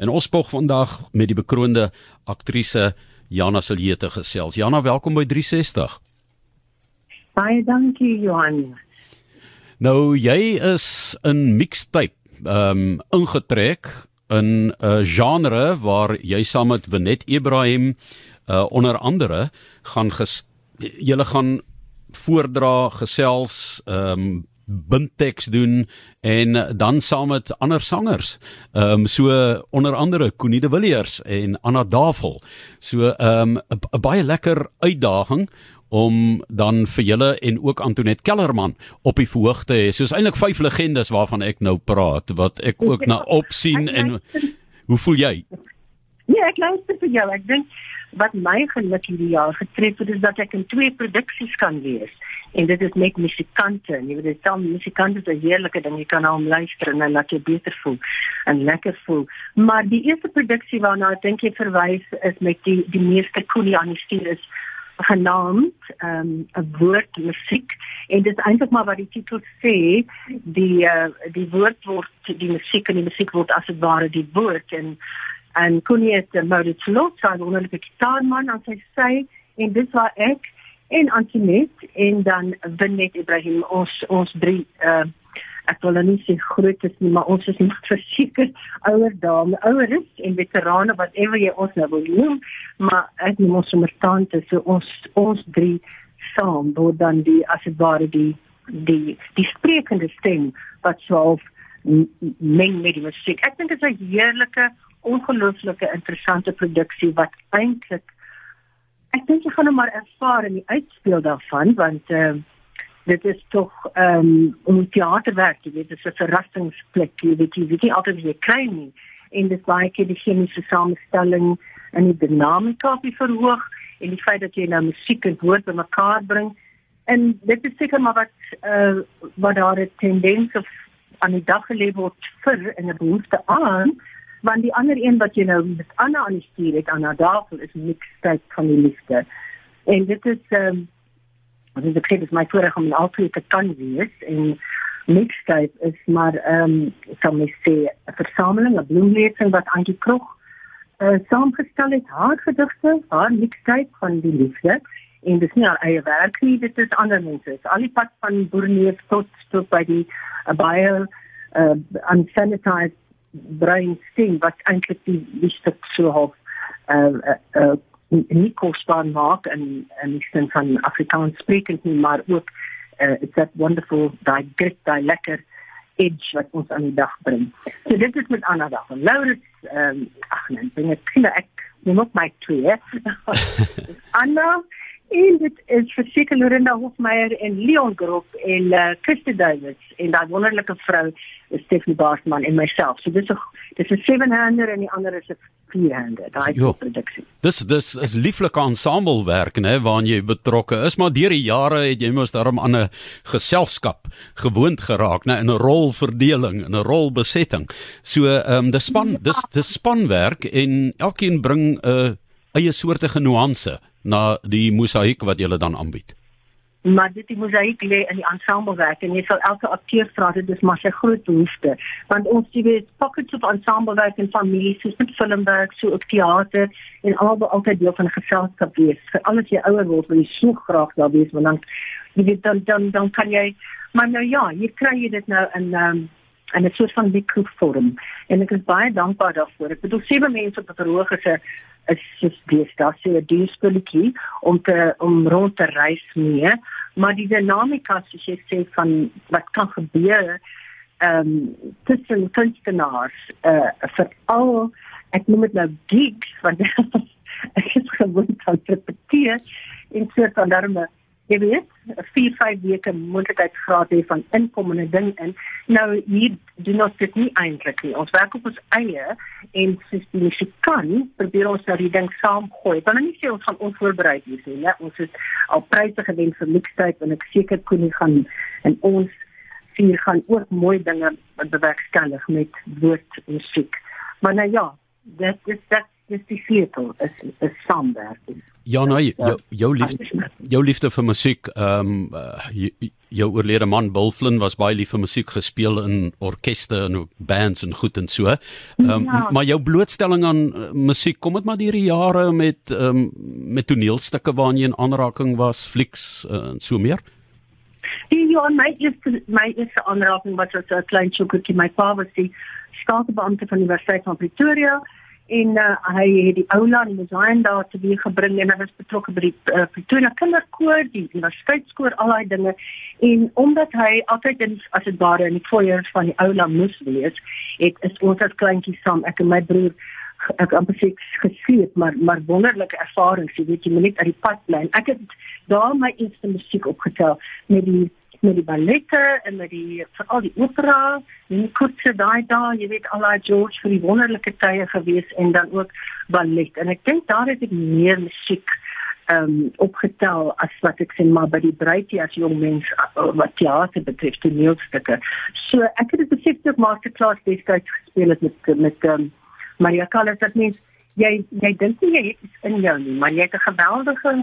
En ons spog vandag met die bekroonde aktrise Jana Silje te gesels. Jana, welkom by 360. Baie dankie Johan. Nou jy is in mixtape ehm um, ingetrek in 'n uh, genre waar jy saam met Wenet Ibrahim uh, onder andere gaan julle gaan voordra gesels ehm um, bindteks doen en dan saam met ander sangers. Ehm um, so onder andere Connie de Villiers en Anna Davel. So ehm um, 'n baie lekker uitdaging om dan vir julle en ook Antoinette Kellerman op die verhoog te hê. Soos eintlik vyf legendes waarvan ek nou praat wat ek ook na opsien en hoe voel jy? Nee, ek luister vir jou. Ek dink wat my geluk hierdie jaar getref het is dat ek in twee produksies kan wees en dit is met musikante en jy weet dit dan musikante is 'n heerlike ding. Jy kan na hom luister en dan laat jy beter voel en lekker voel maar die eerste produksie waarna ek dink jy verwys is met die die meeste koelie aan die stuur is genaamd ehm, 'n um, woord musiek en dit is eintlik maar wat die titel sê. Die uh, die woord word die musiek en die musiek word as ware die woord. En en Koenie het 'n Maurits Lot, sy wonderlike gitaarman aan sy sy en dit was ek en Antonet en dan Benet Ibrahim. Ons ons drie uh ek wil nou nie sê groot is nie maar ons is net verseker ouer dame ouer is en veterane wat ewe jy ons nou wil noem maar ek noem ons sommer tante so ons ons drie saam word dan die as dit ware die die die sprekende stem wat swaaf meng met die musiek. Ek dink dit is 'n heerlike ongelooflike interessante produksie wat eintlik ek dink jy gaan nou maar ervaar in die uitspeel daarvan want uh, dit is tog ehm um, om teaterwerk jy weet dit is 'n verrassingsplek jy weet jy weet nie altyd wie kry nie. En dit baie keer die chemiese samestelling en die dinamika op die verhoog en die feit dat jy nou musiek en woord bymekaar bring. En dit is seker maar wat uh, wat daar 'n tendens of aan die dag gelê word vir in 'n behoefte aan want die ander een wat jy nou met Anna aan die stuur het Anna Davel is mixtape van die liefde. En dit is ehm um, wat is ek sê my voorreg om altyd te kan wees en mixtape is maar ehm um, sal my sê 'n versameling 'n bloemlesing wat Antjie Krog uh, saamgestel het haar gedigte haar mixtape van die liefde. En dit is nie haar eie werk nie dit is ander mense. Al die pad van Boerneef tot tot by die uh, baie uh, unsanitized brein stem wat eintlik die liefde so half uh uh, uh nie kosbaar maak en en die sin van Afrikaans sprekend nie maar ook uh it's that wonderful daai grit daai lekker edge wat ons aan die dag bring. So dit is met Anna dag. Laurens ehm um, ag nee, dinge kinde ek noem ook my twee. Anna En dit is verseker Lorinda Hofmeyer en Leon Groep en uh, Christy Davids en daai wonderlike vrou Stephanie Barsman en myself. So dis 'n dis 'n seven-hander en die ander is 'n vier-hander. Daai produksie. Dis dis is lieflike ensemblewerk nê waaraan jy betrokke is, maar deur die jare het jy mos daarom aan 'n geselskap gewoond geraak nê in 'n rolverdeling en 'n rolbesetting. So ehm um, dis span dis dis spanwerk en elkeen bring 'n uh, eie soortige nuance na die mosaïek wat jy dan aanbied. Maar dit die mosaïek lê in die ensemblewerk en jy sal elke akteur vra dit is maar sy groot behoefte want ons jy weet pockets of ensemblewerk in familie soos met filmwerk so op teater en albe altyd deel van geselskap wees. Vir al die ouer word wil jy so graag daar wees want dan jy weet dan dan dan kan jy maar nou ja, jy kry jy dit nou in um, en 'n soort van mikrofoon en ek is baie dankbaar daarvoor. Ek bedoel sewe mense op die verhoog is 'n is soos beestas so 'n duurspulletjie om te om rond te reis mee, maar die dinamika soos jy sê van wat kan gebeur ehm um, tussen kunstenaars eh uh, vir al ek noem dit nou gigs want ek is gewoond aan te repeteer in soort van daarmee jy weet, 4, 5 weke moontlikheidsgraad hê van inkomende ding in. Nou hier doen ons dit nie eintlik nie. Ons werk op ons eie en sistemies kan probeer ons nou die ding saamgooi. Dan nie sê ons gaan onvoorbereid wees nie, né? Ons het al pryse gewen vir mixtape en ek seker kon nie gaan en ons vier gaan ook mooi dinge bewerkstellig met woord musiek. Maar nou ja, dit is dit dis die sleutel is is saamwerk. Ja, nou jou jou liefde jou liefde vir musiek, ehm um, uh, jou oorlede man Bill Flynn was baie lief vir musiek gespeel in orkeste en ook bands en goed en so. Ehm um, ja. maar jou blootstelling aan uh, musiek, kom dit maar deur die jare met ehm um, met toneelstukke waarin jy in aanraking was, flieks uh, en so meer? Ja, my eerste my eerste aanraking was as 'n klein chokkertjie. My pa was die staatsbeampte van die Universiteit van Pretoria en uh, hy het die aula in Design daar te weer gebring en hy was betrokke by die uh, Pretoria Kinderkoor, die universiteitskoor, al daai dinge. En omdat hy altyd in as dit ware in die foyer van die aula moes wees, het is ons as kleintjies saam, ek en my broer ek amper sê gesien maar maar wonderlike ervarings jy weet jy moet net uit die pad bly ek het daar my eerste musiek opgetel met die met die ballette en met die veral die opera en die kurse daai daai jy weet al daai George vir die wonderlike tye gewees en dan ook ballet. En ek dink daar het ek meer musiek ehm um, opgetel as wat ek sê maar by die breedte as jong mens uh, wat teater betref die neelstukke so ek het dit besef toe ek masterclass destyds gespeel het met met um, Maria Callas dat mens jy jy dink nie jy het iets in jou nie maar jy het 'n geweldige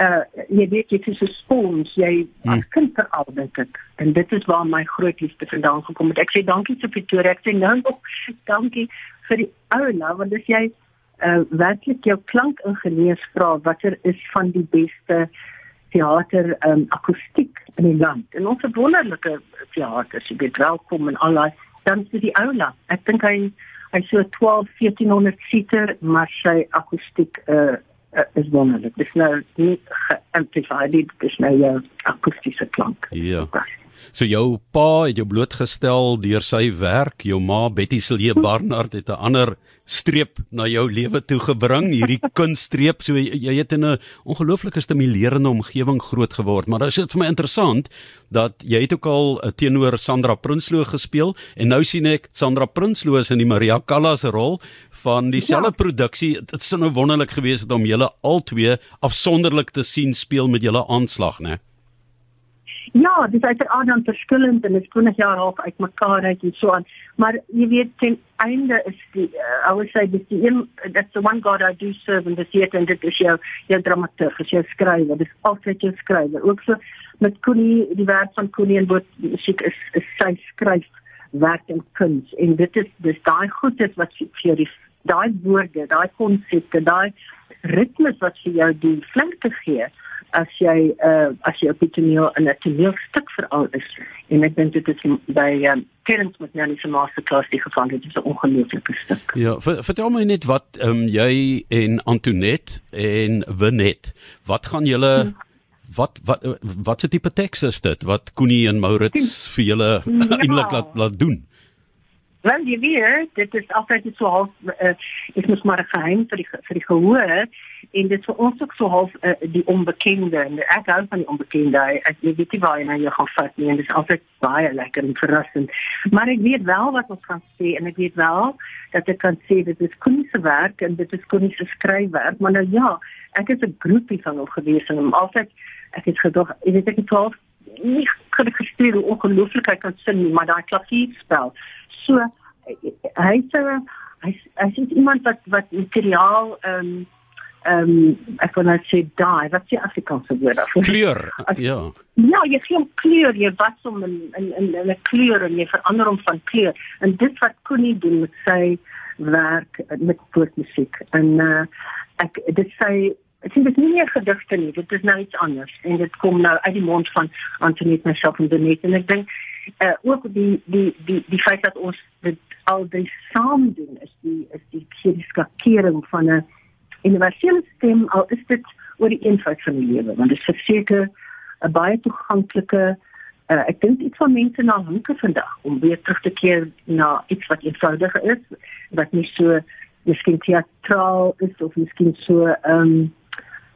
uh jy weet jy is so spons jy hmm. as kind veral dink ek. En dit is waar my groot liefde vandaan gekom het. Ek sê dankie vir Pretoria. Ek sê nou nog dankie vir die ou nou want dis jy uh werklik jou klankingenieurs vra watter is van die beste teater um akoestiek in die land? En ons wonderlike teater jy weet welkom en al daai. Dan vir die oula. Ek dink hy hy so 12 1400 seater maar sy akoestiek uh uh, is wonderlik. Dis nou nie geamplified nie, dis nou jou akoestiese klank. Ja. So jou pa het jou blootgestel deur sy werk. Jou ma Betty Silje Barnard het 'n ander streep na jou lewe toe gebring, hierdie kunststreep. So jy, jy het in 'n ongelooflike stimulerende omgewing groot geword. Maar dit is vir my interessant dat jy het ook al eh, teenoor Sandra Prinsloo gespeel en nou sien ek Sandra Prinsloo is in die Maria Callas rol van dieselfde ja. produksie. Dit sou nou wonderlik gewees het om julle albei afsonderlik te sien speel met julle aanslag, né? Ja, dis uiteraard dan verskillend en dit kon net jaar half uitmekaar uit en so aan. Maar jy weet ten einde is die uh, I would say dis die een that's the one god I do serve in the theater and dit is jou jou dramaturg, is jou skrywer. Dis altyd jou skrywer. Ook so met Connie, die werk van Connie en wat musiek is is sy skryf werk en kuns en dit is dis daai goedes wat vir jou die daai woorde, daai konsepte, daai ritmes wat vir jou die flink te gee as jy uh, as jy op die toneel in 'n toneelstuk veral is en ek dink dit is by um, Terence McNally se masterclass die geval dit is 'n ongelooflike stuk. Ja, vertel my net wat um, jy en Antoinette en Winet, wat gaan julle hmm. wat wat wat se tipe teks is dit wat Koenie en Maurits vir julle ja. eintlik laat laat doen? Wel, jy weet, dit is altyd so half uh, ek moet maar 'n geheim vir die vir die gehoor en dit vir ons ook so half uh, die onbekende en ek hou van die onbekende. Ek weet nie waar jy nou jou gaan vat nie en dit is altyd baie lekker en verrassend. Maar ek weet wel wat ons gaan sê en ek weet wel dat ek kan sê dit is Koenie se werk en dit is Koenie se skryfwerk, maar nou ja, ek is 'n groepie van hom gewees en hom altyd ek het gedog, ek weet ek het al nie geregistreer hoe ongelooflik hy kan sing, maar daai klavierspel So hy sê hy hy is iemand wat wat materiaal ehm um, ehm um, ek wil net sê daai wat jy Afrikaanse woord af. Kleur. As, ja. Ja, jy gee hom kleur, jy was hom in in in 'n kleur en jy verander hom van kleur. En dit wat Connie doen met sy werk met woordmusiek. En uh ek dit sê Ek sien dit nie meer gedigte nie, dit is nou iets anders en dit kom nou uit die mond van Antoinette myself en Benet en ek dink uh, ook die die die die feit dat ons dit al die saam doen is die is die die skakering van 'n universele stem al is dit oor die eenvoud van die lewe want dit is verseker 'n baie toeganklike uh, ek dink iets van mense na hunke vandag om weer terug te keer na iets wat eenvoudiger is wat nie so miskien teatraal is of miskien so ehm um,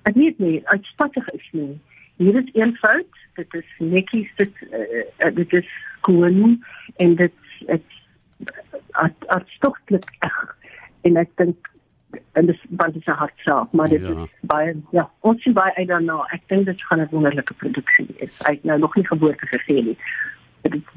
ek weet nie uitspattig is nie hier is eenvoud dit is netjies dit uh, dit is skoon en dit dit hartstogtelik eg. En ek dink en dis baie se hartsaak maar dit ja. is baie ja ons sien baie I don't know ek dink dit gaan 'n wonderlike produksie is hy nou nog nie geboorte gesê nie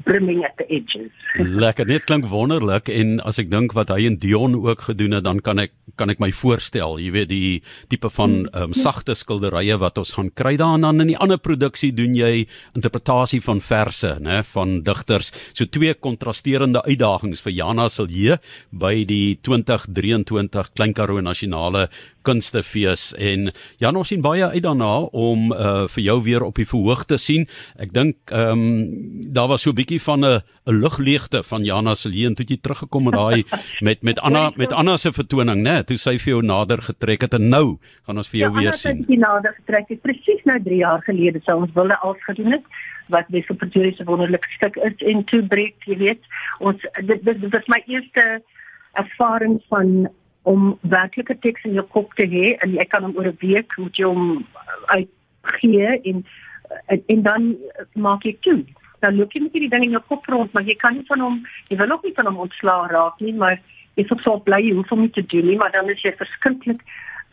brimming at the edges. Lekker, dit klink wonderlik en as ek dink wat hy en Dion ook gedoen het, dan kan ek kan ek my voorstel, jy weet die tipe van ehm um, sagte skilderye wat ons gaan kry daar en dan in die ander produksie doen jy interpretasie van verse, né, van digters. So twee kontrasterende uitdagings vir Jana Silje by die 2023 Klein Karoo Nasionale kunstefees en Jan ons sien baie uit daarna om uh, vir jou weer op die verhoog te sien. Ek dink ehm um, daar was so 'n bietjie van 'n 'n lugleegte van Jana se leen toe jy teruggekom het daai met met Anna met Anna se vertoning, né? Toe sy vir jou nader getrek het en nou gaan ons vir jou ja, weer sien. Ja, nader getrek het presies nou 3 jaar gelede sou ons wille al gedoen het wat die supertouriese wonderlike stuk is en toe breek jy weet ons dit, dit was my eerste ervaring van om werklike teks in jou kop te hê en jy kan hom oor 'n week moet jy hom uitgee en, en en dan maak jy toe. Dan loop jy met hierdie ding in jou kop rond, maar jy kan nie van hom jy wil ook nie van hom ontslaa raak nie, maar jy is op so bly jy hoef hom nie te doen nie, maar dan is jy verskriklik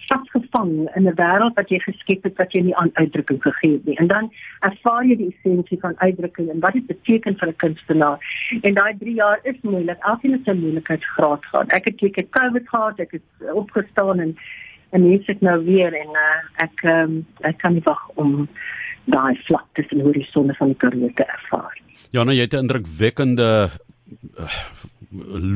vasgevang in 'n wêreld wat jy geskep het wat jy nie aan uitdrukking gegee het nie. En dan ervaar jy die essensie van uitdrukking en wat dit beteken vir 'n kunstenaar. En daai 3 jaar is moeilik. Elkeen het sy moeilikheidsgraad gehad. Ek het ek het COVID gehad, ek het opgestaan en en hier sit nou weer en uh, ek um, ek kan nie wag om daai vlak tussen horisonne van die Karoo te ervaar. Ja, nou jy het 'n indrukwekkende uh,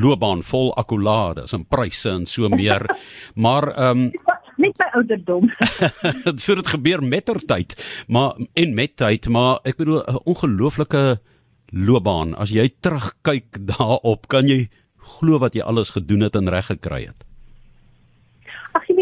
loopbaan vol akkolades en pryse en so meer. maar ehm um, net by ouderdom. so dit gebeur mettertyd, maar en met tyd, maar ek bedoel 'n ongelooflike loopbaan. As jy terugkyk daarop, kan jy glo wat jy alles gedoen het en reg gekry het.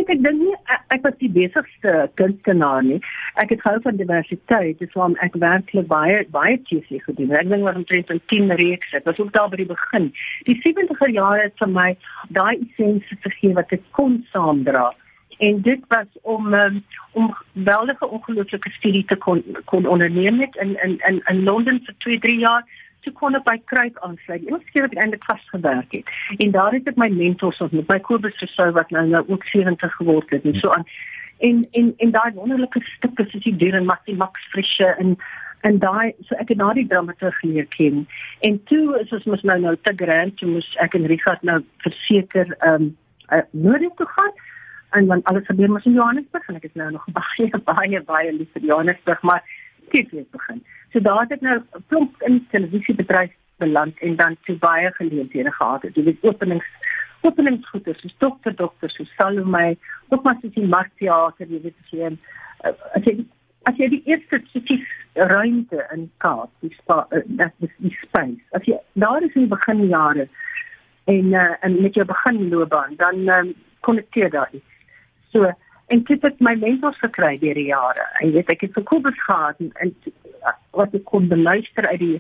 Weet ek dink nie ek was die besigste kunstenaar nie. Ek het gehou van diversiteit, dis waarom ek werklik baie baie TV gedoen. Ek dink wat omtrent 10 reeks het. Was ook daar by die begin. Die 70er jare het vir my daai essensie gegee wat ek kon saamdra. En dit was om um, om weldige ongelooflike studie te kon kon onderneem het in in in in Londen vir 2, 3 jaar toe kon ek by Kruik aansluit. Eers keer wat ek eintlik vasgewerk het. En daar het ek my mentors ontmoet, my Kobus Versou wat nou nou ook 70 geword het en so aan. En en en daai wonderlike stukke soos die Deur en Maxie Max Frische en en daai so ek het na die dramaturg leer ken. En toe is ons mos nou nou te grand, toe moes ek en Richard nou verseker ehm um, uh, nodig toe gaan en dan alles gebeur mos in Johannesburg en ek is nou nog baie baie baie lief vir Johannesburg, maar het begin. So daar het ek nou plomp in televisiebedryf beland en dan toe baie geleenthede gehad. Het openings openingsgoede soos dokter dokter so Salome, ook maar soos die Martiater, jy weet as jy eh, as jy as jy die eerste stukkies ruimte in Kaap, die spa uh, dat is die space. As jy daar is in die beginjare en uh, en met jou beginloopbaan, dan um, konnekteer daar iets. So en dit het my mentors gekry deur die jare. Jy weet ek het vir Kobus gehad en, en wat ek kon beluister uit die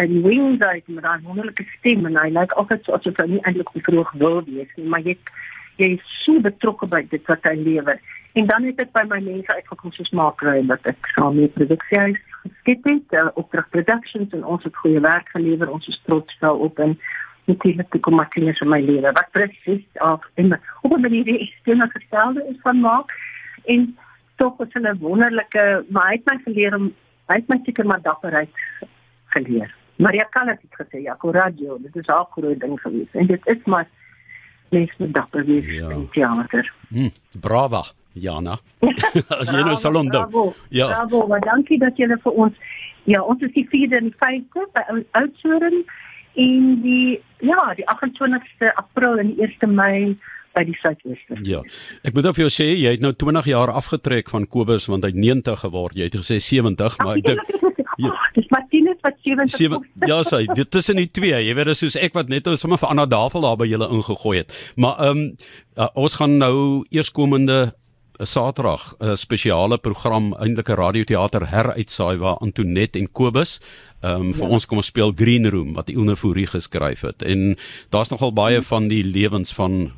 uit die wings uit met daai wonderlike stem en hy lyk altyd so asof hy nie eintlik vroeg wil wees nie, maar jy jy is so betrokke by dit wat hy lewer. En dan het ek by my mense uitgekom soos Maakry dat ek saam met produksiehuis geskep het, uh, opdrag productions en ons het goeie werk gelewer. Ons is trots daarop en natuurlik die kommakkies in my lewe. Wat presies of in op 'n manier die stemme gestelde is van maak en tog is 'n wonderlike maar hy het my geleer om hy het my seker maar dapperheid geleer. Maria Callas het gesê ja, coraggio, dit is 'n groot ding gewees. En dit is maar mens met dapper wees ja. in teater. Hm, brava, Jana. As jy nou salon doen. Ja. Bravo, maar dankie dat jy vir ons ja, ons is die 4de en 5de by Oudtshoorn en die ja, die 28ste April en die 1ste Mei by die Suidweste. Ja. Ek moet vir jou sê jy het nou 20 jaar afgetrek van Kobus want hy het 90 geword. Jy het gesê 70, maar ek dink Ja, dis Martinus wat 70. 7 Ja, sy, dit tussen die twee. Jy weet dis soos ek wat net ons sommer vir Anna Davel daar by julle ingegooi het. Maar ehm um, uh, ons gaan nou eerskomende eh, Saterdag 'n spesiale program eintlik 'n radioteater heruitsaai waar Antoinette en Kobus ehm um, vir ja. ons kom speel Green Room wat Ilne Fourie geskryf het. En daar's nogal baie van die lewens van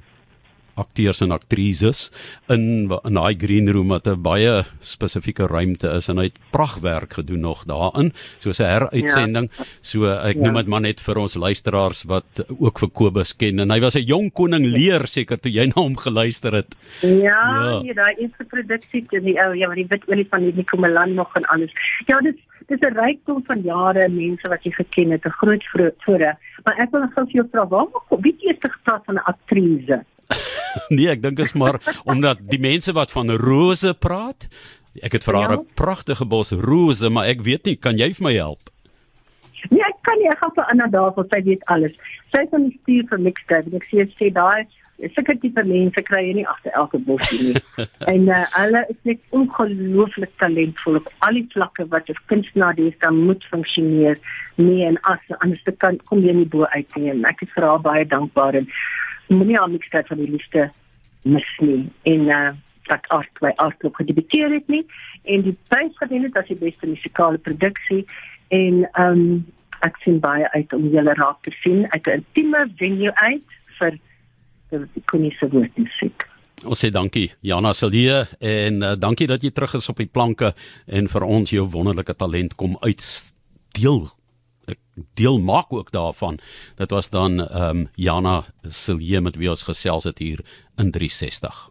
akteurs en aktrises in in daai green room wat 'n baie spesifieke ruimte is en hy het pragtwerk gedoen nog daarin. Soos 'n heruitsending. Ja. so ek ja. noem dit maar net vir ons luisteraars wat ook vir Kobus ken. En hy was 'n jong koning leer seker toe jy na hom geluister het. Ja, ja. nee daai eerste produksie in die ou ja maar die wit olie van die Nikomelan nog en alles. Ja dit dis 'n rykdom van jare mense wat jy geken het 'n groot voorre maar ek wil gou vir jou vra waarom wie het eers gepraat van 'n aktrise nee, ek dink is maar omdat die mense wat van rose praat, ek het vir haar 'n ja? pragtige bos rose, maar ek weet nie, kan jy vir my help? Nee, ek kan nie, ek gaan vir Anna daar, want sy weet alles. Sy is aan die stuur vir mixtape en ek sê sy daai sulke tipe mense kry jy nie agter elke bos nie. en uh, hulle is net ongelooflik talentvol op al die vlakke wat 'n kunstenaar dis dan moet funksioneer. Nee en as anders te kan kom jy nie bo uit nie. Ek is vir haar baie dankbaar en moenie aan niks kyk van die liefde mis nie. En uh dat art by artklub gedebuteer het nie en die prys gewen het as die beste musikale produksie en um, ek sien baie uit om julle raak te sien uit 'n intieme venue uit vir die koniese woordmusiek. Ons sê dankie Jana Silje en uh, dankie dat jy terug is op die planke en vir ons jou wonderlike talent kom uitdeel. Ek deel maak ook daarvan. Dit was dan ehm um, Jana Silje met wie ons gesels het hier in 360.